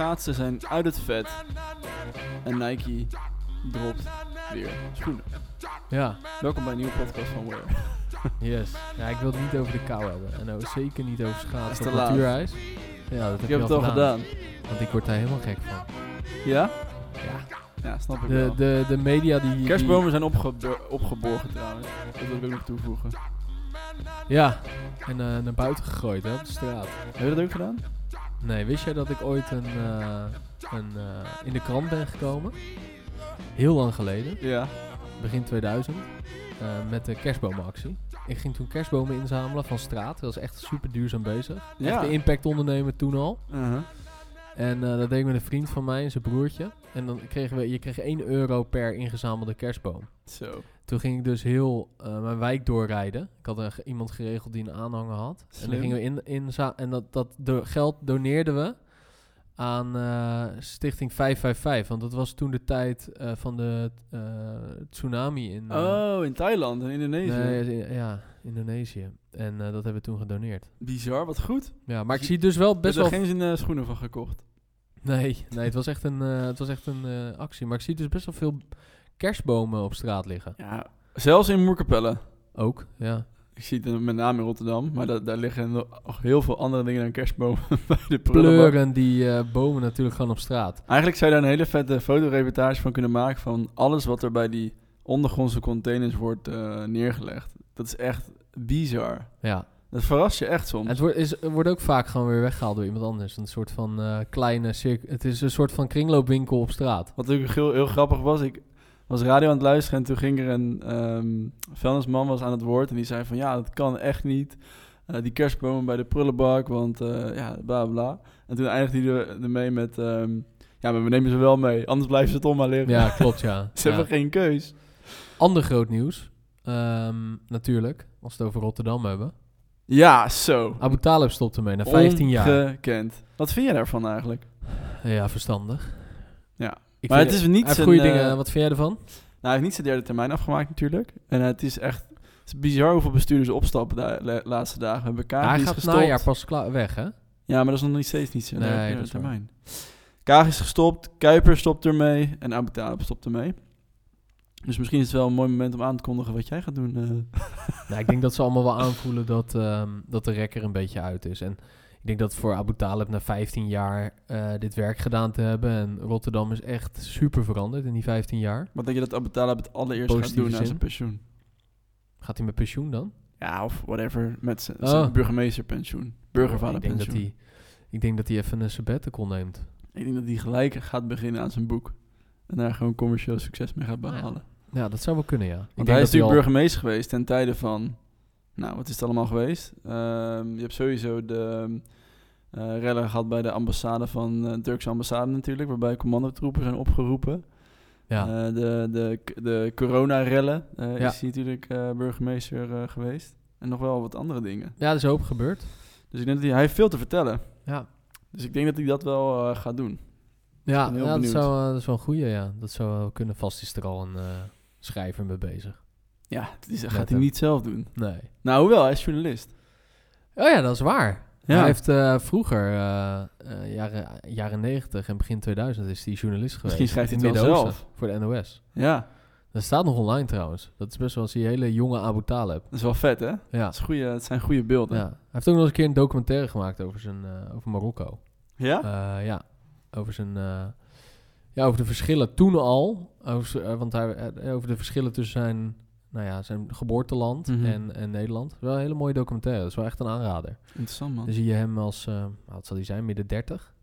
schaatsen zijn uit het vet. En Nike dropt weer schoenen. Ja, Welkom bij een nieuwe podcast van Wear. yes. Ja, ik wil het niet over de kou hebben. En ook zeker niet over schaatsen op natuurijs. Ja, dat heb Ik heb het al gedaan. Want ik word daar helemaal gek van. Ja? Ja. Ja, snap ik De, wel. de, de media die... die- Kerstbomen zijn opgebo- opgeborgen trouwens. Dat wil ik ook nog toevoegen. ja, en eh, naar buiten gegooid hè, op de straat. Heb je dat ook gedaan? Nee, wist jij dat ik ooit een, eh, een, eh, in de krant ben gekomen? Heel lang geleden, Ja. begin 2000, eh, met de kerstbomenactie. Ik ging toen kerstbomen inzamelen van straat. Dat was echt super duurzaam bezig. Ja. Echt de impact ondernemen toen al. Uh-huh. En dat deed ik met een vriend van mij en zijn broertje. En dan kregen we, je kreeg 1 euro per ingezamelde kerstboom. Zo. Toen ging ik dus heel eh, mijn wijk doorrijden. Ik had iemand geregeld die een aanhanger had. En dan gingen we in, in za- en dat, dat do- geld doneerden we aan eh, Stichting 555. Want dat was toen de tijd eh, van de tsunami in... Oh, in Thailand en Indonesië. nee, ja, Indonesië. En dat hebben we toen gedoneerd. Bizar, wat goed. Ja, maar ik je- zie dus wel Best best er wel... geen zin schoenen van gekocht. Nee, nee het was echt een, het was echt een actie. Maar ik zie dus best wel veel kerstbomen op straat liggen. Ja, zelfs in Moerkapelle. Ook, ja. Ik zie het met name in Rotterdam, maar da- daar liggen nog heel veel andere dingen dan kerstbomen bij de. Pleuren die eh, bomen natuurlijk gewoon op straat. Eigenlijk zou je daar een hele vette fotoreportage van kunnen maken van alles wat er bij die ondergrondse containers wordt eh, neergelegd. Dat is echt bizar. Ja. Dat verrast je echt soms. Het wordt, is, wordt ook vaak gewoon weer weggehaald door iemand anders. Een soort van eh, kleine cirkel. Het is een soort van kringloopwinkel op straat. Wat natuurlijk heel, heel grappig was, ik was radio aan het luisteren en toen ging er een ehm vuilnisman was aan het woord en die zei van ja, dat kan echt niet. Eh, die kerstbomen bij de prullenbak, want eh, ja, bla bla. En toen eindigde hij er, ermee met ehm, ja, maar we nemen ze wel mee, anders blijven ze om maar liggen. Ja, klopt, ja. Ze Ja. hebben geen keus. Ander groot nieuws. Ehm, natuurlijk, als we het over Rotterdam hebben. Ja, zo. Abu Talib stopt ermee na 15 jaar. Ongekend. Wat vind jij daarvan eigenlijk? Ja, verstandig. Ja. Ik maar het is niet zijn, goede eh, dingen. Wat vind jij ervan? Nou, hij heeft niet zijn derde termijn afgemaakt natuurlijk. En het is echt het is bizar hoeveel bestuurders opstappen de la- laatste dagen. Hebben Kaag hij gaat gestopt. najaar pas weg, hè? Ja, maar dat is nog niet steeds niet zijn Nee, derde termijn. Kaag is gestopt, Kuiper stopt ermee en Abu Talib stopt ermee. Dus misschien is het wel een mooi moment om aan te kondigen wat jij gaat doen. eh. Nou, ik denk dat ze allemaal wel aanvoelen dat, ehm, dat de rekker een beetje uit is. En ik denk dat voor Abu Talib na 15 jaar eh, dit werk gedaan te hebben. En Rotterdam is echt super veranderd in die 15 jaar. Wat denk je dat Abu Talib het allereerst gaat doen na zijn pensioen? Gaat hij met pensioen dan? Ja, of whatever, met zijn, Oh. zijn burgemeesterpensioen. ik, denk dat Burgervaderpensioen. hij, ik denk dat hij even een sabbatical neemt. Ik denk dat hij gelijk gaat beginnen aan zijn boek. En daar gewoon commercieel succes mee gaat behalen. Ja, dat zou wel kunnen, ja. Ik Want denk hij is dat natuurlijk al- burgemeester geweest ten tijde van... Nou, wat is het allemaal geweest? Ehm, je hebt sowieso de eh rellen gehad bij de ambassade van eh, de Turkse ambassade natuurlijk... waarbij commandotroepen zijn opgeroepen. Ja, Eh, de, de, de corona-rellen eh, Ja. is hij natuurlijk eh, burgemeester eh, geweest. En nog wel wat andere dingen. ja, er is hoop gebeurd. Dus ik denk dat hij, hij heeft veel te vertellen. Ja, Dus ik denk dat hij dat wel eh, gaat doen. ja, dat, zou, eh, dat is wel een goeie, ja. Dat zou wel kunnen. Vast is er al een eh, schrijver mee bezig. Ja, dat is, gaat hij hem. niet zelf doen. Nee. Nou, hoewel, hij is journalist. Oh ja, dat is waar. Ja. Hij heeft eh, vroeger, eh, eh, jaren, jaren 90 en begin 2000, is hij journalist geweest. Misschien schrijft in hij het wel zelf. Voor de NOS. Ja, Dat staat nog online trouwens. Dat is best wel als die hele jonge Abu Talib. dat is wel vet, hè? Ja. Dat, is goeie, het zijn goede beelden. ja. Hij heeft ook nog eens een keer een documentaire gemaakt over, zijn, eh, over Marokko. Ja? Eh, ja, over zijn... eh, ja, over de verschillen toen al. Over, want hij, over de verschillen tussen zijn, nou ja, zijn geboorteland Mhm. en, en Nederland. Wel een hele mooie documentaire. Dat is wel echt een aanrader. Interessant, man. Dan zie je hem als, eh, wat zal hij zijn, midden 30.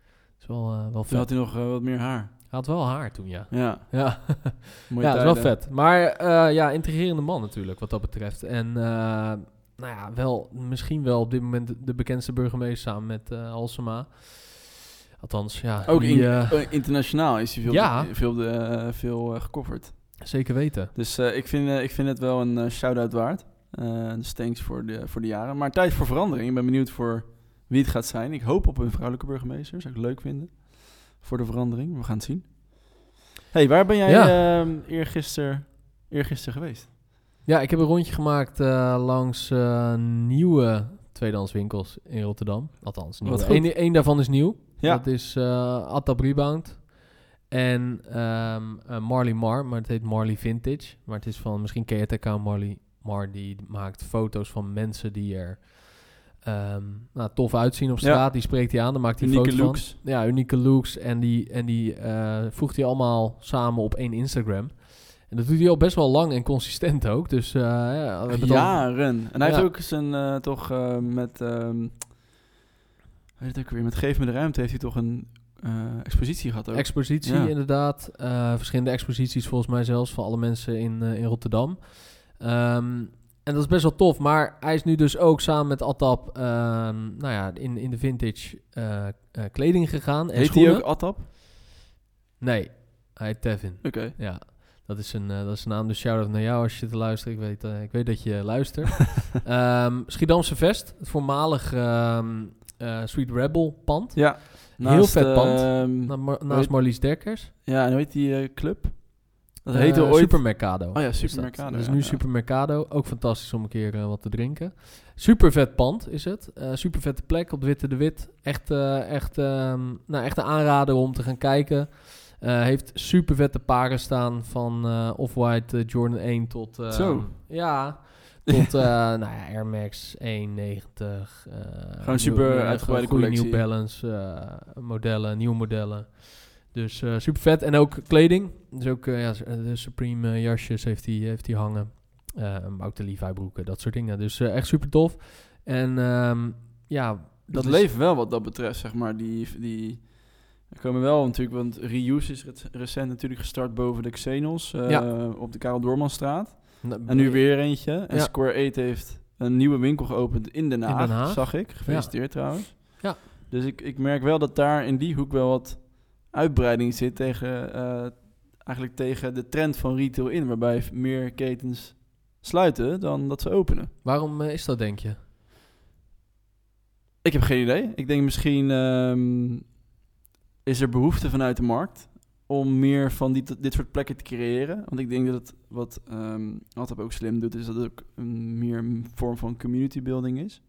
Dat is wel, eh, wel Toen had hij nog eh, wat meer haar. Hij had wel haar toen, ja. Ja, Ja, mooie ja dat is wel vet. Maar ja, intrigerende man natuurlijk, wat dat betreft. En nou ja, wel, misschien wel op dit moment de- de bekendste burgemeester samen met Halsema. Althans, ja. Ook die, in- internationaal is hij veel, Ja. veel, de, veel eh, gecoverd. Zeker weten. Dus eh, ik, vind, eh, ik vind het wel een eh, shout-out waard. Dus thanks voor de, voor de jaren. Maar tijd voor verandering. Ik ben benieuwd voor wie het gaat zijn. Ik hoop op een vrouwelijke burgemeester. Zou ik leuk vinden. Voor de verandering. We gaan het zien. hey, waar ben jij Ja. ehm eergisteren, eergisteren geweest? Ja, ik heb een rondje gemaakt langs nieuwe tweedehands winkels in Rotterdam. Althans. Eén, één daarvan is nieuw. Ja. Dat is uh, Attab Rebound. En ehm, eh, Marley Mar, maar het heet Marley Vintage. Maar het is van, misschien ken je het account Marley Mar, die maakt foto's van mensen die er ehm, nou, tof uitzien op straat. Die spreekt hij aan, dan maakt hij unieke foto's looks. van. Ja, unieke looks. En die, en die uh, voegt hij allemaal samen op één Instagram. En dat doet hij al best wel lang en consistent ook. Dus uh, ja, we jaren. En hij ja. heeft ook zijn toch met, um, weet het ook weer, met Geef me de ruimte heeft hij toch een expositie gehad ook. Expositie ja. inderdaad. verschillende exposities volgens mij zelfs van alle mensen in, in Rotterdam. Um, en dat is best wel tof. Maar hij is nu dus ook samen met Atap um, nou ja, in, in de vintage kleding gegaan. En Heet hij ook Atap? Nee, hij heet Tevin. Oké. Okay. Ja. Dat is een, uh, dat is een naam, dus shout-out naar jou als je te luisteren. Ik weet, uh, ik weet dat je luistert. um, Schiedamse Vest, het voormalig um, uh, Sweet Rebel pand. Ja. Naast, Heel vet pand. Na, ma naast Marlies Dekkers. Ja, en hoe heet die club? Dat heette ooit... Supermercado. Oh ja, Supermercado. Dat is ja, nu ja. Supermercado. Ook fantastisch om een keer wat te drinken. Super vet pand is het. super vette plek op Witte de Wit. Echt, echt, um, nou, echt een aanrader om te gaan kijken. Uh, heeft super vette paren staan van uh, Off-White uh, Jordan 1 tot... Zo. Ja, tot nou ja, Air Max 1,90. Gewoon super uitgebreide collectie. New Balance modellen, nieuwe modellen. Dus super vet. En ook kleding. Dus ook ja, de Supreme jasjes heeft hij heeft die hangen. maar ook de Levi broeken, dat soort dingen. Dus echt super tof. En um, ja... Dat, dat leeft wel wat dat betreft, zeg maar, die... die er komen wel natuurlijk, want Reuse is recent natuurlijk gestart boven de Xenos uh, ja. op de Karel Doormanstraat. Nou, en nu weer eentje. En ja. Square 8 heeft een nieuwe winkel geopend in Den Haag, in Den Haag. zag ik. Gefeliciteerd ja. trouwens. Ja. Dus ik, ik merk wel dat daar in die hoek wel wat uitbreiding zit tegen, uh, eigenlijk tegen de trend van retail in, waarbij meer ketens sluiten dan dat ze openen. Waarom uh, is dat, denk je? Ik heb geen idee. Ik denk misschien um, is er behoefte vanuit de markt om meer van die, dit soort plekken te creëren. Want ik denk dat het wat um, ook slim doet, is dat het ook een meer vorm van community building is.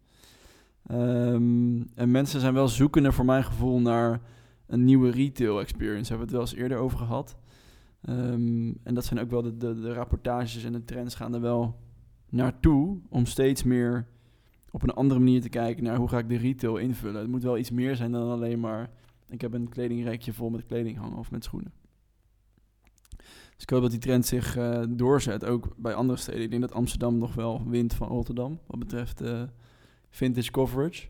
Um, en mensen zijn wel zoekende voor mijn gevoel naar een nieuwe retail experience. Daar hebben we het wel eens eerder over gehad. Um, en dat zijn ook wel de, de, de rapportages en de trends gaan er wel naartoe om steeds meer op een andere manier te kijken naar hoe ga ik de retail invullen. Het moet wel iets meer zijn dan alleen maar ik heb een kledingrekje vol met kleding hangen of met schoenen. Dus ik hoop dat die trend zich uh, doorzet, ook bij andere steden. Ik denk dat Amsterdam nog wel wint van Rotterdam, wat betreft uh, vintage coverage.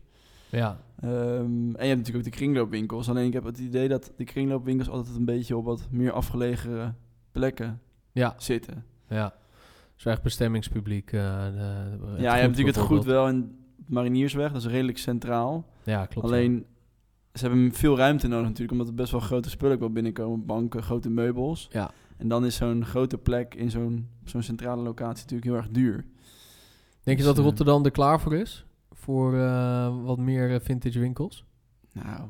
Ja. Um, en je hebt natuurlijk ook de kringloopwinkels. Alleen ik heb het idee dat de kringloopwinkels altijd een beetje op wat meer afgelegen plekken ja. zitten. Ja, zo echt bestemmingspubliek. Uh, de, de, ja, je hebt natuurlijk het goed wel in Mariniersweg, dat is redelijk centraal. Ja, klopt. Alleen ze hebben veel ruimte nodig natuurlijk, omdat er best wel grote spullen wel binnenkomen. Banken, grote meubels. Ja. En dan is zo'n grote plek in zo'n zo'n centrale locatie natuurlijk heel erg duur. Denk je Dus, dat Rotterdam er klaar voor is? Voor uh, wat meer vintage winkels? Nou,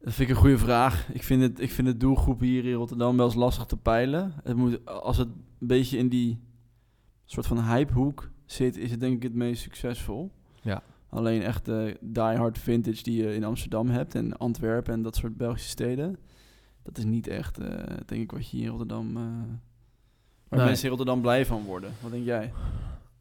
dat vind ik een goede vraag. Ik vind, het, ik vind de doelgroep hier in Rotterdam wel eens lastig te peilen. Het moet, als het een beetje in die soort van hypehoek zit, is het denk ik het meest succesvol. Ja. Alleen echt de diehard vintage die je in Amsterdam hebt en Antwerpen en dat soort Belgische steden. Dat is niet echt, uh, denk ik, wat je hier in Rotterdam... Uh, waar nee. mensen in Rotterdam blij van worden. Wat denk jij?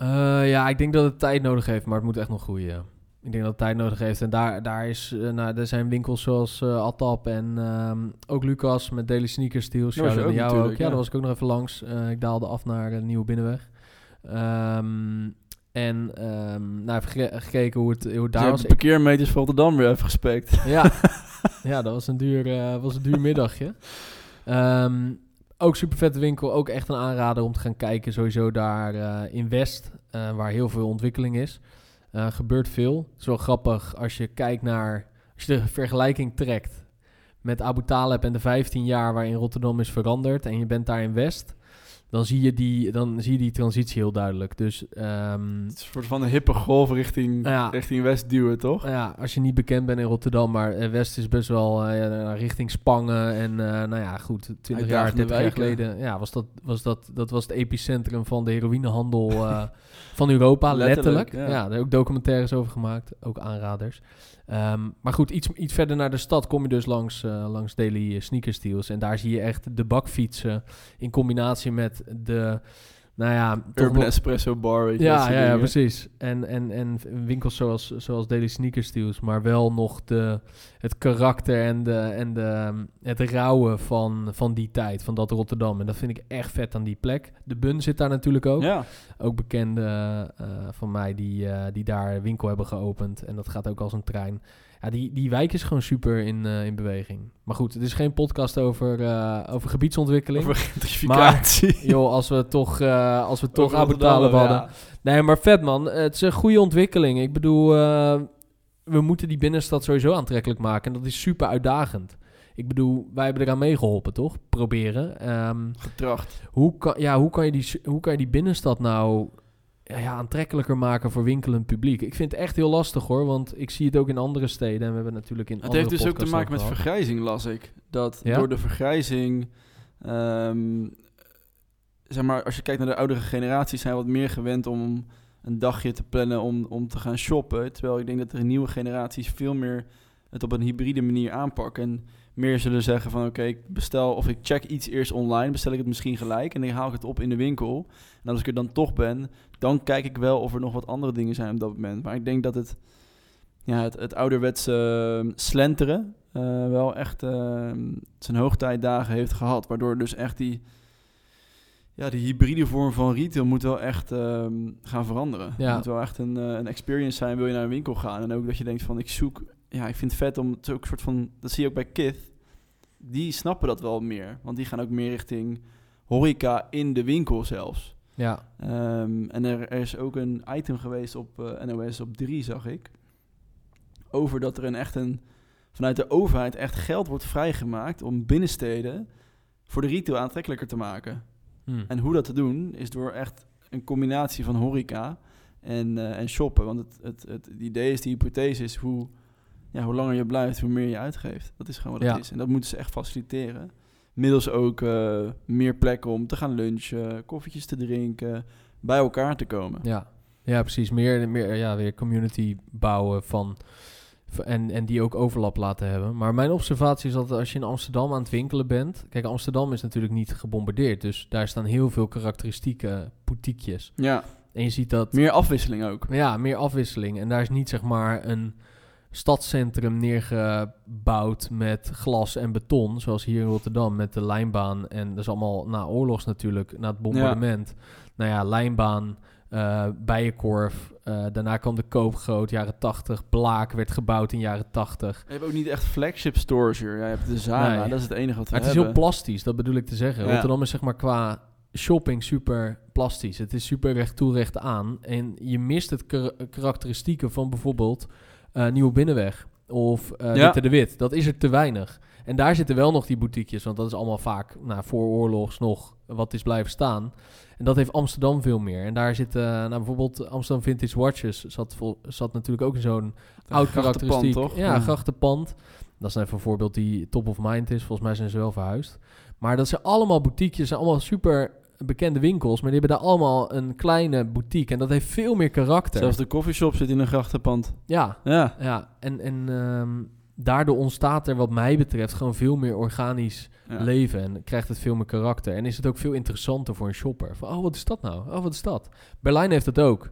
Uh, ja, ik denk dat het tijd nodig heeft, maar het moet echt nog groeien. Ik denk dat het tijd nodig heeft. En daar, daar, is, uh, nou, er zijn winkels zoals uh, Atap en um, ook Lucas met Daily Sneakers Deals. Ja, jou ook. Ja, daar was ik ook nog even langs. Ik daalde af naar de Nieuwe Binnenweg. Um, en um, nou, even gekeken hoe het, hoe het daar Je was. de parkeermeters van Rotterdam weer even gespekt. Ja, ja dat was een duur, uh, was een duur middagje. Um, ook super vette winkel. Ook echt een aanrader om te gaan kijken. Sowieso daar uh, in West, uh, waar heel veel ontwikkeling is. Gebeurt veel. Wel grappig als je kijkt naar... Als je de vergelijking trekt met Abu Talib en de 15 jaar waarin Rotterdam is veranderd... en je bent daar in West... dan zie je die, dan zie je die transitie heel duidelijk. Dus ehm, Het is een soort van een hippe golf richting, Ja. richting West duwen, toch? ja, als je niet bekend bent in Rotterdam, maar eh, West is best wel eh, ja, richting Spangen. En eh, nou ja, goed, 20 jaar, Uitdagende 30 jaar geleden ja, was dat, was dat, dat was het epicentrum van de heroïnehandel eh, van Europa, Letterlijk, letterlijk. ja. Ja. daar ook documentaires over gemaakt, ook aanraders. Ehm, maar goed, iets, iets verder naar de stad kom je dus langs, langs Daily Sneakers Deals. En daar zie je echt de bakfietsen in combinatie met de, nou ja... Urban wel- Espresso Bar, weet je, dat ja, ja, precies. En, en, en winkels zoals, zoals Daily Sneakers Deals, maar wel nog de, het karakter en, de, en de, het rauwe van, van die tijd, van dat Rotterdam. En dat vind ik echt vet aan die plek. De Bun zit daar natuurlijk ook. Ja, Ook bekenden eh, van mij die, eh, die daar winkel hebben geopend. En dat gaat ook als een trein. Ja, die, die wijk is gewoon super in, eh, in beweging. Maar goed, het is geen podcast over, eh, over gebiedsontwikkeling. over gentrificatie. Joh, als we toch, eh, als we toch Abu Talib hadden. ja. Nee, maar vet man. Het is een goede ontwikkeling. Ik bedoel, we moeten die binnenstad sowieso aantrekkelijk maken. En dat is super uitdagend. Ik bedoel, wij hebben eraan meegeholpen, toch? Proberen. Ehm, Getracht. hoe, kan, ja, hoe, kan je die, hoe kan je die binnenstad nou ja, aantrekkelijker maken voor winkelend publiek? Ik vind het echt heel lastig hoor, want ik zie het ook in andere steden. En we hebben natuurlijk in Het andere heeft dus ook te maken met gehad. vergrijzing, las ik. Dat Ja? door de vergrijzing... ehm, zeg maar, als je kijkt naar de oudere generaties... zijn wat meer gewend om een dagje te plannen om, om te gaan shoppen. Terwijl ik denk dat de nieuwe generaties veel meer het op een hybride manier aanpakken. En meer zullen zeggen van oké, ik bestel of ik check iets eerst online, bestel ik het misschien gelijk en dan haal ik het op in de winkel. En als ik er dan toch ben, dan kijk ik wel of er nog wat andere dingen zijn op dat moment. Maar ik denk dat het, ja, het, het ouderwetse eh, slenteren eh, wel echt eh, zijn hoogtijdagen heeft gehad. Waardoor dus echt die, ja, die hybride vorm van retail moet wel echt ehm, gaan veranderen. Ja. Het moet wel echt een, eh, een experience zijn, wil je naar een winkel gaan. En ook dat je denkt van ik zoek, ja, ik vind het vet om, het ook soort van, dat zie je ook bij Kith. Die snappen dat wel meer, want die gaan ook meer richting horeca in de winkel zelfs. Ja, Ehm, en er, er is ook een item geweest op eh, NOS op 3, zag ik. Over dat er een echt een, vanuit de overheid echt geld wordt vrijgemaakt om binnensteden voor de retail aantrekkelijker te maken. Hm. En hoe dat te doen is door echt een combinatie van horeca en, eh, en shoppen. Want het, het, het, het idee is, de hypothese is hoe, ja, hoe langer je blijft, hoe meer je uitgeeft. Dat is gewoon wat Ja. het is. En dat moeten ze echt faciliteren. Middels ook eh, meer plekken om te gaan lunchen, koffietjes te drinken, bij elkaar te komen. Ja, ja precies. Meer, meer ja, weer community bouwen van... En, en die ook overlap laten hebben. Maar mijn observatie is dat als je in Amsterdam aan het winkelen bent... Kijk, Amsterdam is natuurlijk niet gebombardeerd. Dus daar staan heel veel karakteristieke boutiquejes. Ja, En je ziet dat... meer afwisseling ook. Ja, meer afwisseling. En daar is niet zeg maar een stadscentrum neergebouwd met glas en beton, zoals hier in Rotterdam met de lijnbaan. En dat is allemaal na oorlogs natuurlijk, na het bombardement. Nou ja, lijnbaan, eh Bijenkorf, eh, daarna kwam de Koopgroot, jaren 80. Blaak werd gebouwd in jaren 80. Je hebt ook niet echt flagship stores hier. Ja, je hebt de Zara, Nee. dat is het enige wat we Maar het is heel plastisch, dat bedoel ik te zeggen. Ja. Rotterdam is zeg maar qua shopping super plastisch. Het is super recht toe, recht aan. En je mist het kar- karakteristieke van bijvoorbeeld eh, Nieuwe Binnenweg of eh Ja. Witte de Wit. Dat is er te weinig. En daar zitten wel nog die boutiquejes, want dat is allemaal vaak nou, voor oorlogs nog wat is blijven staan. En dat heeft Amsterdam veel meer. En daar zit, eh, nou, bijvoorbeeld Amsterdam Vintage Watches zat, vol, zat natuurlijk ook in zo'n oud karakteristiek. toch? Ja, grachtenpand. Dat is even een voorbeeld die top of mind is. Volgens mij zijn ze wel verhuisd. Maar dat zijn allemaal boutiques, zijn allemaal super bekende winkels. Maar die hebben daar allemaal een kleine boutique. En dat heeft veel meer karakter. Zelfs de coffeeshop zit in een grachtenpand. Ja, Ja, ja. En, en ehm, daardoor ontstaat er wat mij betreft gewoon veel meer organisch ja. leven. En krijgt het veel meer karakter. En is het ook veel interessanter voor een shopper. Van, oh, wat is dat nou? Oh, wat is dat? Berlijn heeft dat ook.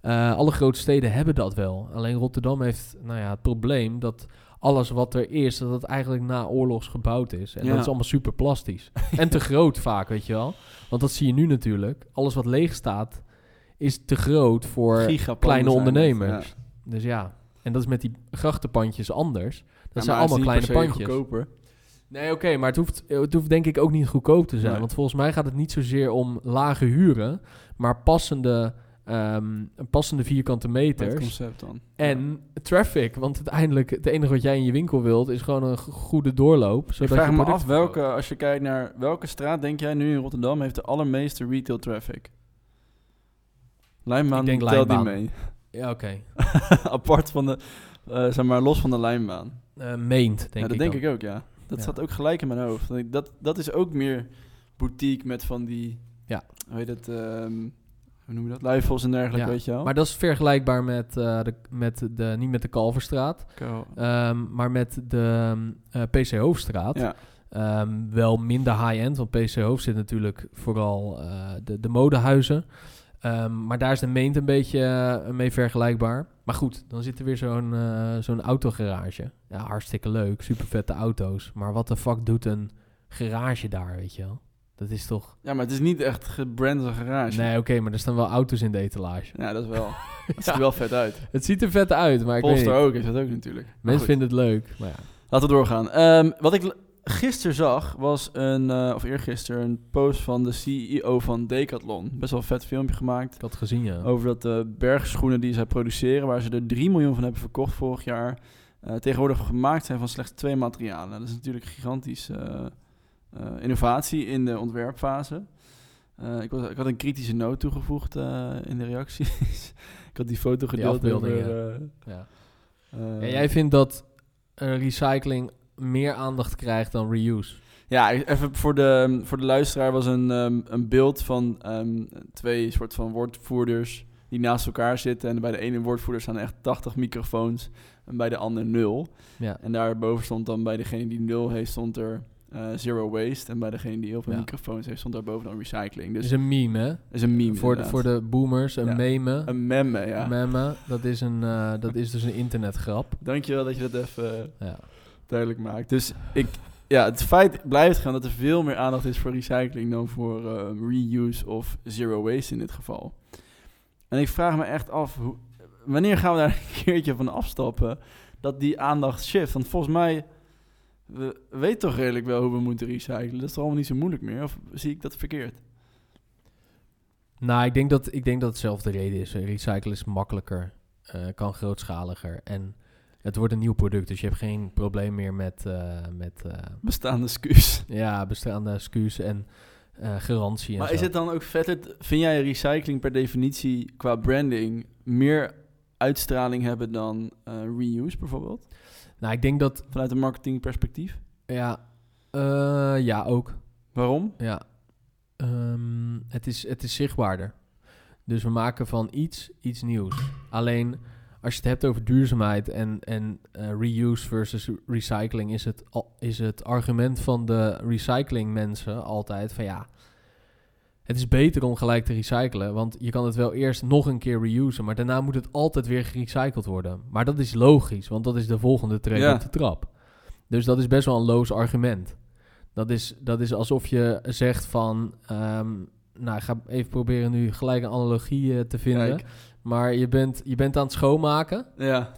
Eh, alle grote steden hebben dat wel. Alleen Rotterdam heeft nou ja, het probleem dat alles wat er is, dat het eigenlijk na oorlogs gebouwd is. En Ja. dat is allemaal super plastisch. en te groot vaak, weet je wel. Want dat zie je nu natuurlijk. Alles wat leeg staat, is te groot voor kleine het, ondernemers. ja. Dus ja, en dat is met die grachtenpandjes anders. Dat Ja, zijn allemaal kleine pandjes. goedkoper. Nee, oké, maar het hoeft, het hoeft denk ik ook niet goedkoop te zijn. Nee. Want volgens mij gaat het niet zozeer om lage huren, maar passende ehm, een passende vierkante Met het concept dan. en traffic. Want uiteindelijk, het enige wat jij in je winkel wilt, is gewoon een go- goede doorloop. Ik Zodat vraag je me af welke, als je kijkt naar welke straat denk jij nu in Rotterdam heeft de allermeeste retail traffic? Lijnbaan Ik denk Lijnbaan. mee. Ja, oké. Apart van de, eh, zeg maar, los van de lijnbaan. Eh, meent, denk ja, dat ik denk dan. ik ook, ja. Dat Ja. zat ook gelijk in mijn hoofd. Dat, ik- dat, dat is ook meer boutique met van die, Ja. hoe heet het, ehm, hoe noem je dat? Luifels en dergelijke, Ja, weet je wel? Maar dat is vergelijkbaar met, eh, de, met de, niet met de Kalverstraat, ehm, maar met de eh, PC Hoofdstraat. ja. Ehm, wel minder high-end, want PC Hoofd zit natuurlijk vooral eh, de, de modehuizen. Ehm, maar daar is de meent een beetje mee vergelijkbaar. Maar goed, dan zit er weer zo'n zo'n autogarage. Ja, hartstikke leuk, super vette auto's. Maar wat de fuck doet een garage daar, weet je wel? Dat is toch... ja, maar het is niet echt gebrand als een garage. Nee, oké, maar er staan wel auto's in de etalage. Ja, dat is wel. Het ziet Ja. er wel vet uit. Het ziet er vet uit, maar ik weet niet. ook, is dat ook natuurlijk. Mensen vinden het leuk, maar ja. Laten we doorgaan. Ehm, wat ik gisteren zag, was een, eh, of eergisteren, een post van de CEO van Decathlon. Best wel een vet filmpje gemaakt. Ik had het gezien, ja. Over dat de bergschoenen die zij produceren, waar ze er 3 miljoen van hebben verkocht vorig jaar, eh, tegenwoordig gemaakt zijn van slechts twee materialen. Dat is natuurlijk eh, eh, innovatie in de ontwerpfase. Eh, ik, was, ik had een kritische noot toegevoegd eh, in de reacties. ik had die foto gedeeld afbeelding, over, ja. eh, ja. eh, En jij vindt dat eh, recycling meer aandacht krijgt dan reuse? Ja, even voor de, voor de luisteraar was een, ehm, een beeld van ehm, twee soort van woordvoerders die naast elkaar zitten. En bij de ene woordvoerder staan echt 80 microfoons en bij de ander nul. Ja. En daarboven stond dan bij degene die nul heeft, stond er eh, zero waste. En bij degene die heel veel Ja. microfoons heeft, stond daarboven dan recycling. Dus is een meme, hè? is een meme voor, de, voor de boomers, een Ja. meme. Een memme, ja. Meme, dat is, een, eh, dat is dus een internetgrap. Dankjewel dat je dat even eh, Ja. duidelijk maakt. Dus ik, ja, het feit blijft gaan dat er veel meer aandacht is voor recycling dan voor eh, reuse of zero waste in dit geval. En ik vraag me echt af, hoe, wanneer gaan we daar een keertje van afstappen dat die aandacht shift? Want volgens mij, we weten toch redelijk wel hoe we moeten recyclen. Dat is toch allemaal niet zo moeilijk meer? Of zie ik dat verkeerd? Nou, ik denk, dat, ik denk dat hetzelfde reden is. Recyclen is makkelijker, eh, kan grootschaliger. En het wordt een nieuw product, dus je hebt geen probleem meer met, eh, met eh, Bestaande scuus. ja, bestaande excuus en garantie. En Maar zo. is het dan ook vetter? Vind jij recycling per definitie qua branding meer uitstraling hebben dan reuse bijvoorbeeld? Nou, ik denk dat, Vanuit een marketingperspectief? ja, eh, ja, ook. Waarom? Ja. Ehm, het, is, het is zichtbaarder. Dus we maken van iets iets nieuws. Alleen als je het hebt over duurzaamheid en, en eh, reuse versus recycling, is het, al- is het argument van de recycling mensen altijd van ja. Het is beter om gelijk te recyclen, want je kan het wel eerst nog een keer reusen, maar daarna moet het altijd weer gerecycled worden. Maar dat is logisch, want dat is de volgende trek Ja. op de trap. Dus dat is best wel een loos argument. Dat is, dat is alsof je zegt van... ehm, nou, ik ga even proberen nu gelijk een analogie eh, te vinden. Kijk. Maar je bent, je bent aan het schoonmaken. Ja.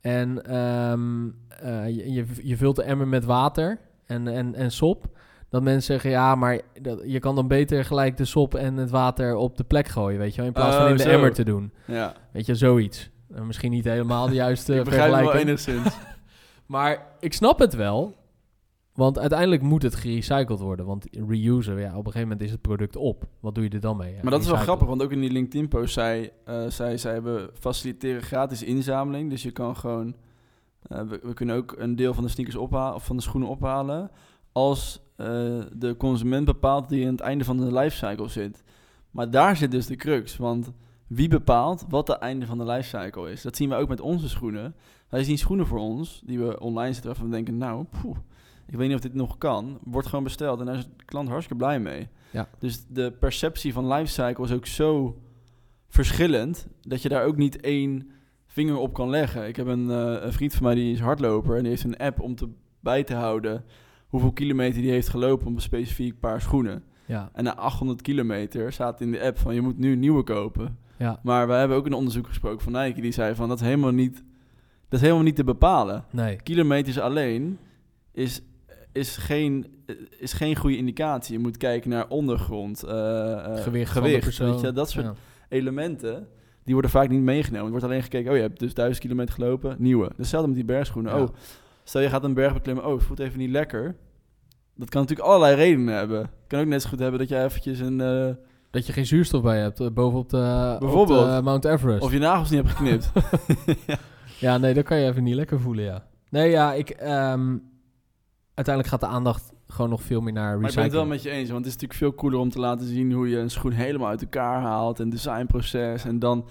En ehm, eh, je, je, je vult de emmer met water en, en, en sop. Dat mensen zeggen, ja, maar dat, je kan dan beter gelijk de sop en het water op de plek gooien, weet je wel. In plaats van Oh, in de zo. emmer te doen. Ja. Weet je, zoiets. Eh, misschien niet helemaal de juiste ik begrijp het wel vergelijking. enigszins. Maar ik snap het wel. Want uiteindelijk moet het gerecycled worden. Want reusen, ja, op een gegeven moment is het product op. Wat doe je er dan mee? Ja, maar dat is wel grappig, want ook in die LinkedIn-post zei, eh zij, zij hebben faciliteren gratis inzameling. Dus je kan gewoon, eh, we, we kunnen ook een deel van de sneakers ophalen, of van de schoenen ophalen, als eh, de consument bepaalt die aan het einde van de lifecycle zit. Maar daar zit dus de crux, want wie bepaalt wat het einde van de lifecycle is? Dat zien we ook met onze schoenen. Wij zien schoenen voor ons, die we online zetten, waarvan we denken, nou, poeh, ik weet niet of dit nog kan. Wordt gewoon besteld en daar is de klant hartstikke blij mee. Ja. Dus de perceptie van lifecycle is ook zo verschillend, dat je daar ook niet één vinger op kan leggen. Ik heb een, eh, een vriend van mij die is hardloper en die heeft een app om te, bij te houden hoeveel kilometer die heeft gelopen op een specifiek paar schoenen. Ja, En na 800 kilometer staat in de app van je moet nu nieuwe kopen. ja. Maar we hebben ook een onderzoek gesproken van Nike die zei van dat is helemaal niet, dat is helemaal niet te bepalen. Nee. Kilometers alleen is, is, geen, is geen goede indicatie. Je moet kijken naar ondergrond, eh, eh, Gewicht, gewicht weet je, dat soort Ja. elementen. die worden vaak niet meegenomen. Er wordt alleen gekeken, oh je hebt dus duizend kilometer gelopen, nieuwe. Hetzelfde met die bergschoenen. Ja. Oh, stel je gaat een berg beklimmen, oh het voelt even niet lekker. Dat kan natuurlijk allerlei redenen hebben. Het kan ook net zo goed hebben dat je eventjes een... eh, Dat je geen zuurstof bij hebt, eh, bovenop de, Bijvoorbeeld. op de Mount Everest. of je nagels niet hebt geknipt. Ja, nee, dat kan je even niet lekker voelen, ja. Nee, ja, ik... ehm, uiteindelijk gaat de aandacht gewoon nog veel meer naar Maar ik ben het recycling. wel met je eens, want het is natuurlijk veel cooler om te laten zien hoe je een schoen helemaal uit elkaar haalt en designproces en dan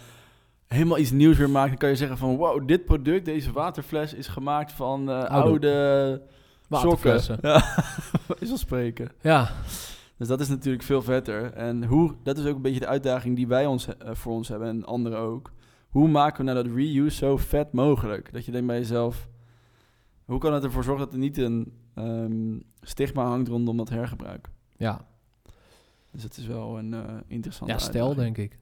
helemaal iets nieuws weer maakt. Dan kan je zeggen van wow, dit product, deze waterfles is gemaakt van eh, oude, Waterflessen. sokken. Ja, is wel spreken. Ja, Dus dat is natuurlijk veel vetter. En hoe, dat is ook een beetje de uitdaging die wij ons, eh, voor ons hebben en anderen ook. Hoe maken we nou dat reuse zo vet mogelijk? Dat je denkt bij jezelf, hoe kan het ervoor zorgen dat er niet een ehm, stigma hangt rondom dat hergebruik? ja. Dus het is wel een eh interessante ja stel uitdaging. denk ik.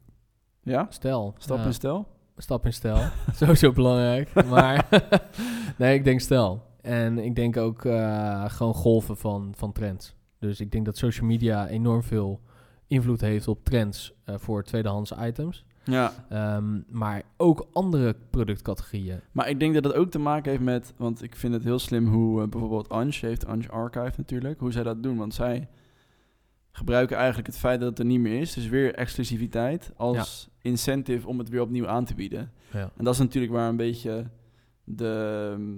Ja? Stel. Stap ja. in stel? Stap in stijl. Sowieso belangrijk. Maar nee, ik denk stijl. En ik denk ook eh, gewoon golven van, van trends. Dus ik denk dat social media enorm veel invloed heeft op trends eh, voor tweedehands items. Ja. Ehm, maar ook andere productcategorieën. Maar ik denk dat het ook te maken heeft met... Want ik vind het heel slim hoe eh, bijvoorbeeld Ange heeft, Ange Archive natuurlijk, hoe zij dat doen. Want zij gebruiken eigenlijk het feit dat het er niet meer is, dus weer exclusiviteit, als incentive om het weer opnieuw aan te bieden. Ja. En dat is natuurlijk waar een beetje de... ehm,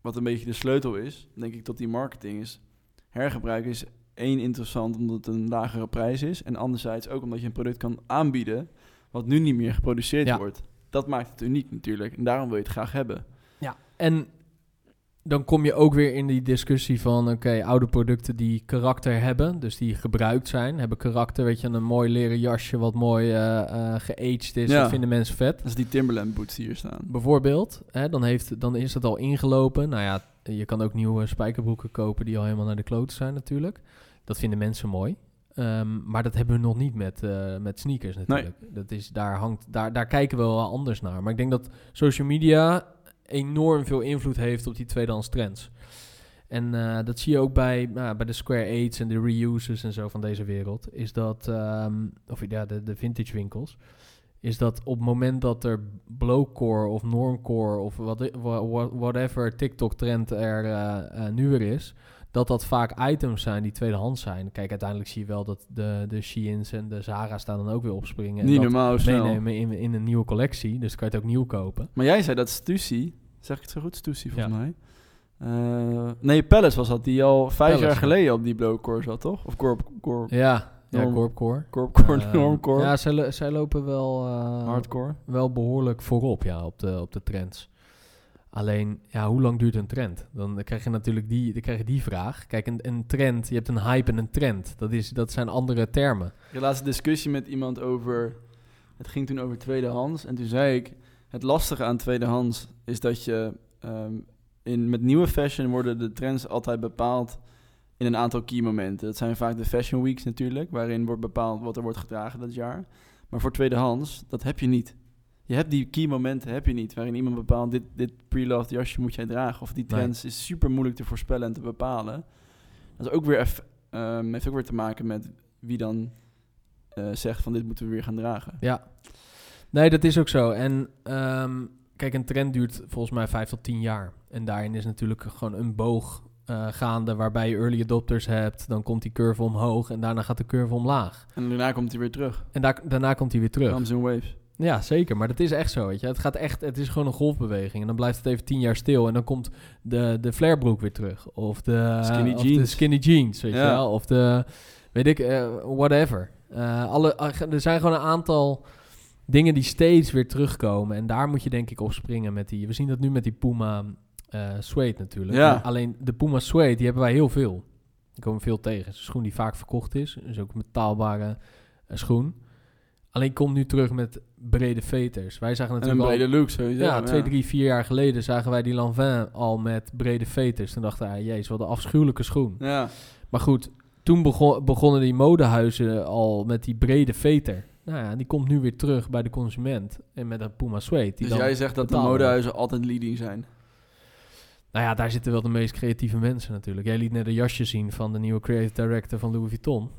Wat een beetje de sleutel is, denk ik, tot die marketing is... Hergebruik is één interessant omdat het een lagere prijs is. En anderzijds ook omdat je een product kan aanbieden... wat nu niet meer geproduceerd Ja. wordt. Dat maakt het uniek natuurlijk. En daarom wil je het graag hebben. Ja, en dan kom je ook weer in die discussie van... oké, oude producten die karakter hebben, dus die gebruikt zijn... hebben karakter, weet je, een mooi leren jasje... wat mooi eh geaged is, Ja. dat vinden mensen vet. Dat is die Timberland boots die hier staan. Bijvoorbeeld, hè, dan, heeft, dan is het al ingelopen. Nou ja, je kan ook nieuwe spijkerbroeken kopen... die al helemaal naar de kloten zijn natuurlijk. Dat vinden mensen mooi. Ehm, maar dat hebben we nog niet met, eh, met sneakers natuurlijk. Dat is, daar, hangt, daar, daar kijken we wel anders naar. Maar ik denk dat social media enorm veel invloed heeft op die tweedehands trends. En eh, dat zie je ook bij, nou, bij de Square Aids en de reuses en zo van deze wereld. Is dat, ehm, of ja, de, de vintage winkels. Is dat op het moment dat er blowcore of normcore of wat, wa- wa- whatever TikTok trend er eh, eh, nu weer is. Dat dat vaak items zijn die tweedehands zijn. Kijk, uiteindelijk zie je wel dat de, de Sheins en de Zara staan dan ook weer opspringen. En Niet normaal snel. meenemen in, in een nieuwe collectie. Dus kan je het ook nieuw kopen. Maar jij zei dat Stussy, zeg ik het zo goed? Stussy volgens Ja. mij. Eh, nee, Palace was dat, die al vijf Palace, jaar ja. geleden op die blowcore zat, toch? Of Corp, corp, Ja, ja Norm- Corpcore. Corpcore, Eh, Normcore, Ja, zij, lo- zij lopen wel, eh, Hardcore. wel behoorlijk voorop ja, op, de, op de trends. Alleen, ja, hoe lang duurt een trend? Dan krijg je natuurlijk die, dan krijg je die vraag. Kijk, een, een trend, je hebt een hype en een trend. Dat, is, dat zijn andere termen. Ik had laatst een discussie met iemand over... Het ging toen over tweedehands. En toen zei ik... Het lastige aan tweedehands is dat je... ehm, in, met nieuwe fashion worden de trends altijd bepaald in een aantal key momenten. Dat zijn vaak de fashion weeks natuurlijk, waarin wordt bepaald wat er wordt gedragen dat jaar. Maar voor tweedehands, dat heb je niet. Je hebt die key momenten heb je niet, waarin iemand bepaalt, dit, dit pre-loved jasje moet jij dragen. Of die Nee. trends is super moeilijk te voorspellen en te bepalen. Dat is ook weer eff- ehm, heeft ook weer te maken met wie dan eh, zegt van dit moeten we weer gaan dragen. Ja. Nee, dat is ook zo. En ehm, kijk, een trend duurt volgens mij vijf tot tien jaar. En daarin is natuurlijk gewoon een boog eh, gaande waarbij je early adopters hebt. Dan komt die curve omhoog en daarna gaat de curve omlaag. En daarna komt hij weer terug. En daar, daarna komt hij weer terug. Comes in waves. Ja, zeker. Maar dat is echt zo, weet je. Het gaat echt, het is gewoon een golfbeweging. En dan blijft het even tien jaar stil. En dan komt de, de flarebroek weer terug. Of de Skinny of de jeans. skinny jeans, weet Ja. je wel. Of de, weet ik, eh, whatever. Eh, alle, er zijn gewoon een aantal dingen die steeds weer terugkomen. En daar moet je denk ik op springen met die... We zien dat nu met die Puma eh suede natuurlijk. Ja. Alleen de Puma suede, die hebben wij heel veel. Die komen veel tegen. Het is een schoen die vaak verkocht is. is ook een betaalbare eh, schoen. Alleen komt nu terug met brede veters. Wij zagen En een natuurlijk brede look sowieso. al, ja, twee, drie, vier jaar geleden zagen wij die Lanvin al met brede veters. Toen dachten wij, jezus, wat een afschuwelijke schoen. Ja. Maar goed, toen begon, begonnen die modehuizen al met die brede veter. Nou ja, die komt nu weer terug bij de consument. En met een Puma. Die Dus jij zegt dat de modehuizen altijd leading zijn. Nou ja, daar zitten wel de meest creatieve mensen natuurlijk. Jij liet net een jasje zien van de nieuwe creative director van Louis Vuitton.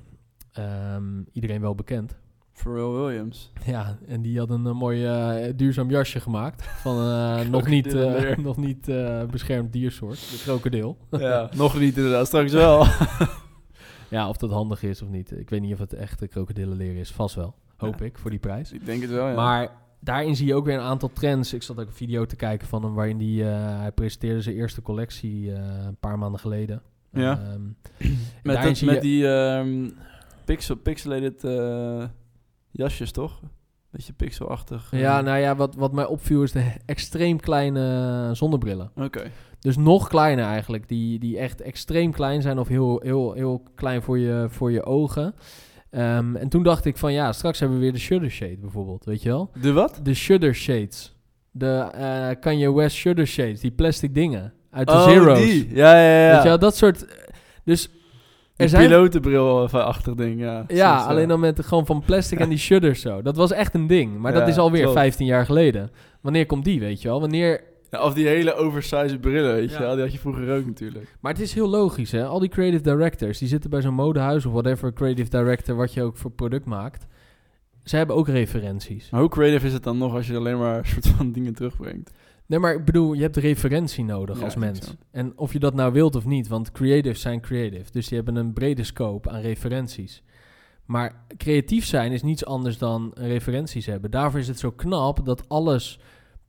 Ehm, iedereen wel bekend. Pharrell Williams. Ja, en die had een, eh, mooi eh, duurzaam jasje gemaakt van eh, nog niet, nog niet beschermd diersoort, de krokodil. Ja, nog niet inderdaad, straks wel. Ja, of dat handig is of niet. Ik weet niet of het echt krokodillenleer is. Vast wel, hoop Ja. ik, voor die prijs. Ik denk het wel, ja. Maar daarin zie je ook weer een aantal trends. Ik zat ook een video te kijken van hem waarin die, eh, hij presenteerde zijn eerste collectie eh, een paar maanden geleden. Ja. Ehm, met dat, met je- die ehm, pixel, pixelated eh, jasjes, toch? Beetje pixelachtig. ja, nou ja, wat, wat mij opviel is de extreem kleine zonnebrillen. Oké. Dus nog kleiner eigenlijk. Die, die echt extreem klein zijn of heel, heel, heel klein voor je, voor je ogen. Ehm, en toen dacht ik van ja, straks hebben we weer de Shutter Shade bijvoorbeeld, weet je wel? De wat? De Shutter Shades. De eh Kanye West Shutter Shades, die plastic dingen uit de oh, Zero's. die. Ja, ja, ja. Weet je wel, dat soort... Dus Die er zijn... pilotenbril van achter ding, ja. Ja, Soms, alleen dan met gewoon van plastic en die shutters zo. Dat was echt een ding. Maar dat is alweer klopt. 15 jaar geleden. Wanneer komt die, weet je wel? Wanneer... Ja, of die hele oversized brillen, weet je Ja. wel. Die had je vroeger ook natuurlijk. Maar het is heel logisch, hè? Al die creative directors, die zitten bij zo'n modehuis of whatever creative director wat je ook voor product maakt. Ze hebben ook referenties. Maar hoe creative is het dan nog als je alleen maar soort van dingen terugbrengt? Nee, maar ik bedoel, je hebt referentie nodig Ja, als mens. En of je dat nou wilt of niet, want creatives zijn creative. Dus die hebben een brede scope aan referenties. Maar creatief zijn is niets anders dan referenties hebben. Daarvoor is het zo knap dat alles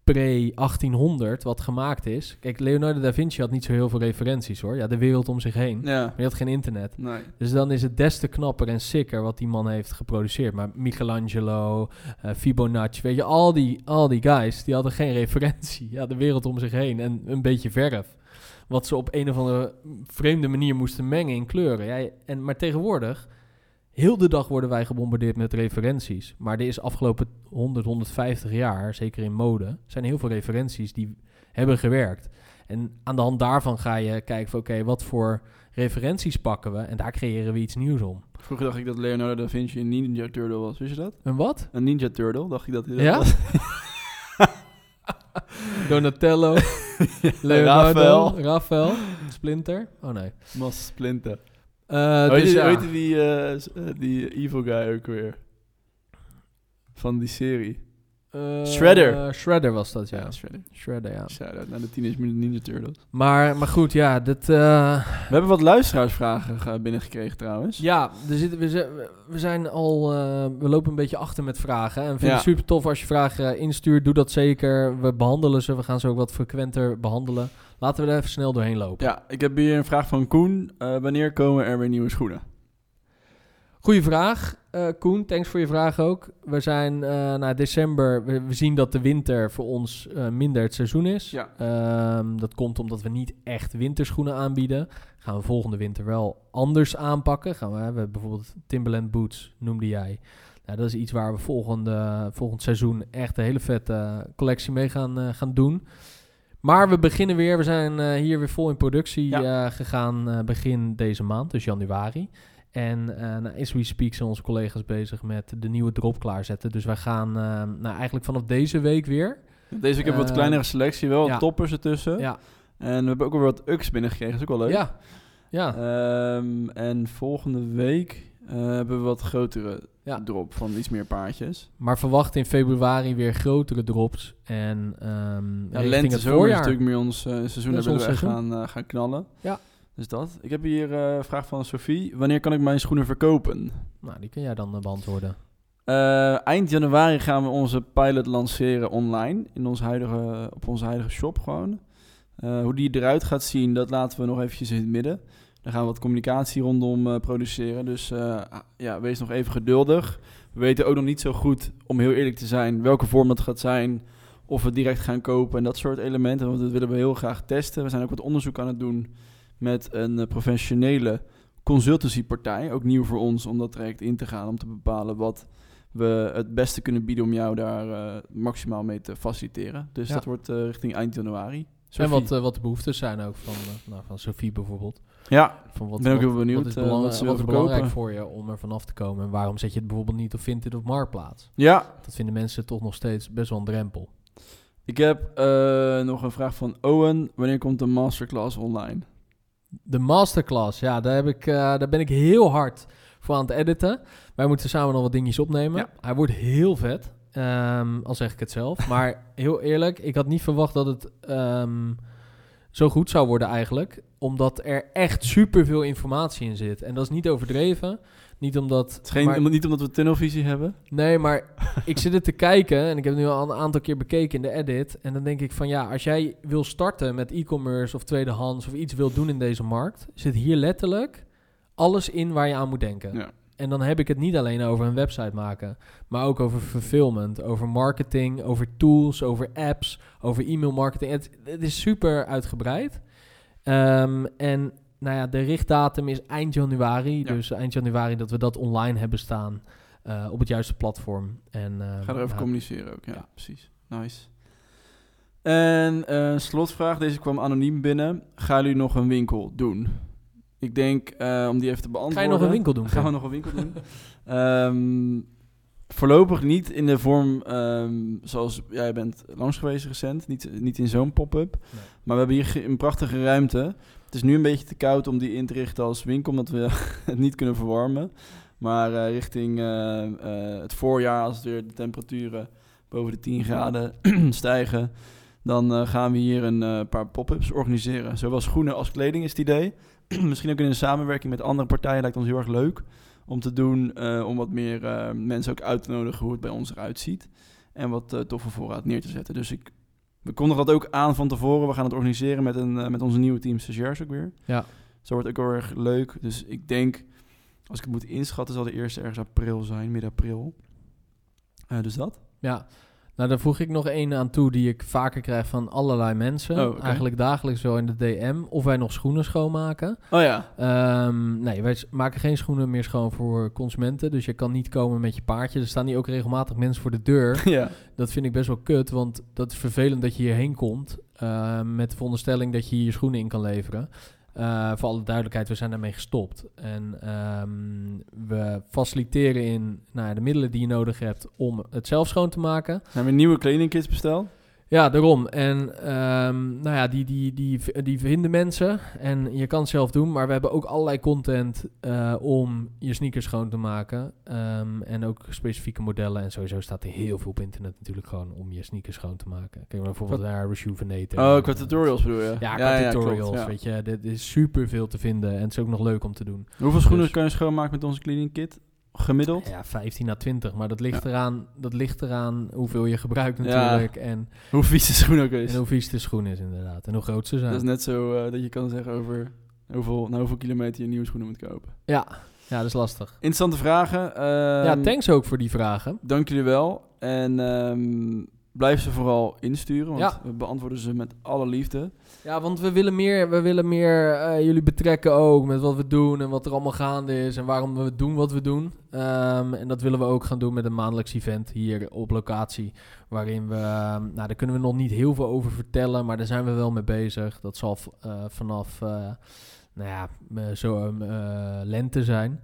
pre-1800 wat gemaakt is... Kijk, Leonardo da Vinci had niet zo heel veel referenties hoor. Ja, de wereld om zich heen. Ja. Maar je had geen internet. Nee. Dus dan is het des te knapper en sicker wat die man heeft geproduceerd. Maar Michelangelo, eh, Fibonacci, weet je, al die, al die guys, die hadden geen referentie. Ja, de wereld om zich heen en een beetje verf. Wat ze op een of andere vreemde manier moesten mengen in kleuren. Ja, en, maar tegenwoordig, heel de dag worden wij gebombardeerd met referenties. Maar er is afgelopen 100, 150 jaar, zeker in mode, zijn heel veel referenties die hebben gewerkt. En aan de hand daarvan ga je kijken van oké, wat voor referenties pakken we en daar creëren we iets nieuws om. Vroeger dacht ik dat Leonardo da Vinci een Ninja Turtle was. Wist je dat? En wat? Een Ninja Turtle, dacht ik dat hij dat Ja? was. Donatello, Leonardo, Raphaël. Raphaël, Splinter. Oh nee. Mas Splinter. Hoe heet dus die- ja. eh, eh, die evil guy ook weer? Van die serie. Eh, Shredder. Shredder was dat, ja. Ja, Shredder. Shredder, ja. Shout-out naar de Teenage Mutant Ninja Turtles. Maar, maar goed, ja, dat... We hebben wat luisteraarsvragen ge- binnengekregen trouwens. ja, er zitten, we, zijn, we zijn al... we lopen een beetje achter met vragen. En we vinden Ja. het super tof als je vragen instuurt. Doe dat zeker. We behandelen ze. We gaan ze ook wat frequenter behandelen. Laten we er even snel doorheen lopen. Ja, ik heb hier een vraag van Koen. Eh, wanneer komen er weer nieuwe schoenen? Goeie vraag, eh, Koen. Thanks voor je vraag ook. We zijn eh na december. We, we zien dat de winter voor ons minder het seizoen is. Ja. Ehm, dat komt omdat we niet echt winterschoenen aanbieden. Gaan we volgende winter wel anders aanpakken. Gaan we, we hebben bijvoorbeeld Timberland boots, noemde jij. Nou, dat is iets waar we volgende, volgend seizoen echt een hele vette collectie mee gaan, gaan doen. Maar we beginnen weer. We zijn eh, hier weer vol in productie Ja. eh, gegaan eh, begin deze maand, dus januari. En eh nou, as we speak zijn onze collega's bezig met de nieuwe drop klaarzetten. Dus wij gaan nou, eigenlijk vanaf deze week weer. Deze week hebben we wat kleinere selectie, wel ja. toppers ertussen. Ja, En we hebben ook weer wat UX binnengekregen, dat is ook wel leuk. ja. ja. Ehm, en volgende week hebben we wat grotere Ja. drop van iets meer paardjes. Maar verwacht in februari weer grotere drops. En ehm Ja, richting lente, het zomer is voorjaar. natuurlijk meer ons eh, seizoen. Daar willen we seizoen. gaan, eh, gaan knallen. Ja. Dus dat. Ik heb hier eh, een vraag van Sophie. Wanneer kan ik mijn schoenen verkopen? Nou, die kun jij dan beantwoorden. Eh, eind januari gaan we onze pilot lanceren online. In ons huidige, op onze huidige shop gewoon. Eh, hoe die eruit gaat zien, dat laten we nog eventjes in het midden. Daar gaan we wat communicatie rondom eh, produceren. Dus eh, ja, wees nog even geduldig. We weten ook nog niet zo goed, om heel eerlijk te zijn, welke vorm dat gaat zijn. Of we direct gaan kopen en dat soort elementen. Want dat willen we heel graag testen. We zijn ook wat onderzoek aan het doen met een eh, professionele consultancypartij. Ook nieuw voor ons om dat traject in te gaan. Om te bepalen wat we het beste kunnen bieden om jou daar maximaal mee te faciliteren. Dus Ja. dat wordt richting eind januari. En wat, wat de behoeftes zijn ook van, nou, van Sophie bijvoorbeeld. Ja, Van wat, Ik ben ook heel benieuwd, Wat is, eh, belang- wat belangrijk verkopen. voor je om er vanaf te komen? En waarom zet je het bijvoorbeeld niet op Vinted of Marktplaats? ja. Dat vinden mensen toch nog steeds best wel een drempel. Ik heb eh, nog een vraag van Owen. Wanneer komt de masterclass online? De masterclass, ja, daar, heb ik, eh, daar ben ik heel hard voor aan het editen. Wij moeten samen nog wat dingetjes opnemen. Ja. Hij wordt heel vet, ehm, al zeg ik het zelf. Maar heel eerlijk, ik had niet verwacht dat het ehm, zo goed zou worden eigenlijk. Omdat er echt superveel informatie in zit. En dat is niet overdreven. Niet omdat... Het is geen, maar- niet omdat we tunnelvisie hebben. Nee, maar ik zit het te kijken en ik heb het nu al een aantal keer bekeken in de edit. En dan denk ik van ja, als jij wil starten met e-commerce of tweedehands of iets wil doen in deze markt, zit hier letterlijk alles in waar je aan moet denken. Ja. En dan heb ik het niet alleen over een website maken, maar ook over fulfillment, over marketing, over tools, over apps, over e-mail marketing. Het, het is super uitgebreid. Ehm, en nou ja, de richtdatum is eind januari. Ja. Dus eind januari dat we dat online hebben staan eh, op het juiste platform. En, ehm, Ga er even ja, communiceren ook. Ja, Ja. precies. Nice. En eh, slotvraag, deze kwam anoniem binnen. Gaan jullie nog een winkel doen? Ik denk, eh, om die even te beantwoorden... Ga je nog een winkel doen? Gaan we nog een winkel doen? Ehm, voorlopig niet in de vorm ehm, zoals jij bent langs geweest recent. Niet, niet in zo'n pop-up. Nee. Maar we hebben hier een prachtige ruimte. Het is nu een beetje te koud om die in te richten als winkel, omdat we het niet kunnen verwarmen. Maar eh, richting eh, eh, het voorjaar, als weer de temperaturen boven de 10 graden stijgen, dan gaan we hier een paar pop-ups organiseren. Zowel schoenen als kleding is het idee. Misschien ook in een samenwerking met andere partijen lijkt ons heel erg leuk om te doen, eh, om wat meer eh, mensen ook uit te nodigen hoe het bij ons eruit ziet. En wat eh, toffe voorraad neer te zetten. Dus ik, we kondigen dat ook aan van tevoren. We gaan het organiseren met, een, met onze nieuwe team stagiairs ook weer. Ja. Zo wordt het ook heel erg leuk. Dus ik denk, als ik het moet inschatten, zal de eerste ergens april zijn, midden april. Dus dat. Ja, nou daar voeg ik nog één aan toe die ik vaker krijg van allerlei mensen. Oh. Eigenlijk dagelijks wel in de DM. Of wij nog schoenen schoonmaken. Oh ja. Ehm, nee, wij maken geen schoenen meer schoon voor consumenten. Dus je kan niet komen met je paardje. Er staan hier ook regelmatig mensen voor de deur. ja. Dat vind ik best wel kut, want dat is vervelend dat je hierheen komt. eh, met de veronderstelling dat je hier je schoenen in kan leveren. Eh, voor alle duidelijkheid, we zijn daarmee gestopt. En ehm, we faciliteren in nou de middelen die je nodig hebt om het zelf schoon te maken. Zijn we nieuwe kledingkits besteld? Ja, daarom. En ehm, nou ja, die, die, die, die vinden mensen. En je kan het zelf doen. Maar we hebben ook allerlei content eh, om je sneakers schoon te maken. Ehm, en ook specifieke modellen. En sowieso staat er heel veel op internet natuurlijk gewoon om je sneakers schoon te maken. Kijk maar bijvoorbeeld Wat- naar Rejuvenator. Oh, En, qua tutorials bedoel je? Ja, qua klopt, tutorials. ja. Weet je, dit is super veel te vinden. En het is ook nog leuk om te doen. Hoeveel schoenen Dus- kan je schoonmaken met onze kledingkit? Gemiddeld? Ja, 15 à 20. Maar dat ligt, Ja. eraan, dat ligt eraan hoeveel je gebruikt Ja. natuurlijk. En, Hoe vies de schoen ook is. en hoe vies de schoen is inderdaad. En hoe groot ze zijn. Dat is net zo eh, dat je kan zeggen over hoeveel, na hoeveel kilometer je nieuwe schoenen moet kopen. Ja, ja, dat is lastig. Interessante vragen. ja, Ehm, thanks ook voor die vragen. Dank jullie wel. En ehm, blijf ze vooral insturen, want Ja. we beantwoorden ze met alle liefde. Ja, want we willen meer, we willen meer eh, jullie betrekken ook met wat we doen en wat er allemaal gaande is en waarom we doen wat we doen. Ehm, en dat willen we ook gaan doen met een maandelijks event hier op locatie. Waarin we, ehm, nou daar kunnen we nog niet heel veel over vertellen, maar daar zijn we wel mee bezig. Dat zal eh, vanaf, eh, nou ja, zo lente zijn.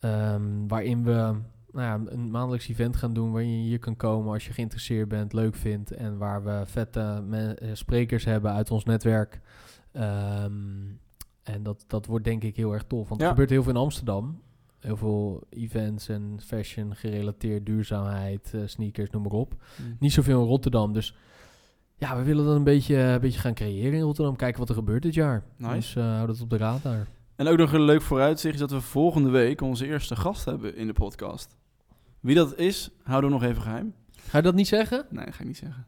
Ehm, waarin we nou ja, een maandelijks event gaan doen waarin je hier kan komen als je geïnteresseerd bent, leuk vindt. En waar we vette eh, sprekers hebben uit ons netwerk. Ehm, en dat, dat wordt denk ik heel erg tof. Want Ja. er gebeurt heel veel in Amsterdam. Heel veel events en fashion gerelateerd, duurzaamheid, eh, sneakers, noem maar op. Niet zoveel in Rotterdam. Dus ja, we willen dan een beetje, een beetje gaan creëren in Rotterdam. Kijken wat er gebeurt dit jaar. Nice. Dus eh hou dat op de radar. En ook nog een leuk vooruitzicht is dat we volgende week onze eerste gast hebben in de podcast. Wie dat is, houden we nog even geheim. Ga je dat niet zeggen? Nee, dat ga ik niet zeggen.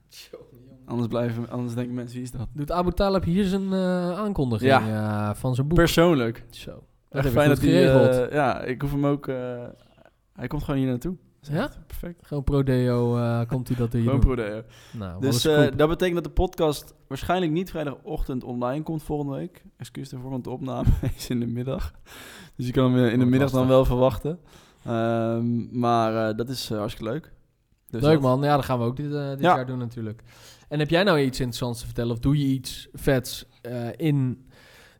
Anders, blijven, anders denken mensen, wie is dat? Doet Abu Talib hier zijn eh, aankondiging Ja. eh, van zijn boek? Persoonlijk. Zo. Dat Echt heb fijn ik dat hij... eh, ja, ik hoef hem ook... eh, hij komt gewoon hier naartoe. Ja? Perfect. Gewoon pro-deo eh, komt hij dat hier Gewoon pro-deo. Nou, Dus eh, dat betekent dat de podcast waarschijnlijk niet vrijdagochtend online komt volgende week. Excuus daarvoor, want de opname is in de middag. Dus je kan hem in de Wordt middag dan wel verwachten. Ehm, maar eh, dat is eh, hartstikke leuk. Dus Leuk man, ja, dat gaan we ook dit, eh, dit Ja. jaar doen natuurlijk. En heb jij nou iets interessants te vertellen? Of doe je iets vets in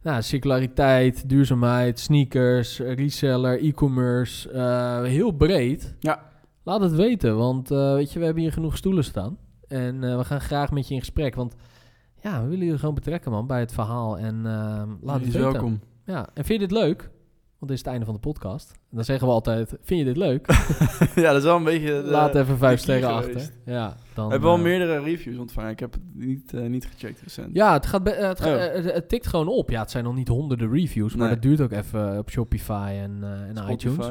nou, circulariteit, duurzaamheid, sneakers, reseller, e-commerce? heel breed. Ja. Laat het weten, want weet je, we hebben hier genoeg stoelen staan. En we gaan graag met je in gesprek, want ja, we willen je gewoon betrekken man bij het verhaal. En eh, laat het weten. welkom. Ja, en vind je dit leuk? Dit is het einde van de podcast. En dan zeggen we altijd, vind je dit leuk? ja, dat is wel een beetje... de- Laat even vijf sterren achter. Ja, dan, We hebben wel eh, meerdere reviews ontvangen. Ik heb het niet, eh, niet gecheckt recent. Ja, het, gaat eh, het, ga- Oh. het, het tikt gewoon op. Ja, het zijn nog niet honderden reviews, maar Nee. dat duurt ook even op Shopify en, en iTunes.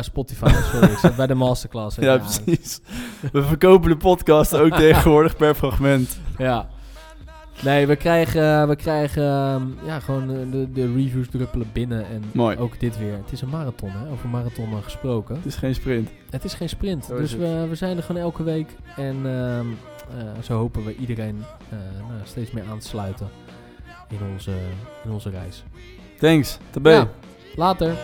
Spotify, sorry. ik zat bij de masterclass. Ja, precies. We verkopen de podcast ook tegenwoordig per fragment. Ja. Nee, we krijgen, we krijgen ehm, ja, gewoon eh, de, de reviews druppelen binnen. En Mooi. ook dit weer. Het is een marathon, hè? Over marathonnen gesproken. Het is geen sprint. Het is geen sprint. Zo dus we, we zijn er gewoon elke week. En ehm, eh, zo hopen we iedereen eh, nou, steeds meer aan te sluiten in onze, in onze reis. Thanks. Tabé. Ja, later.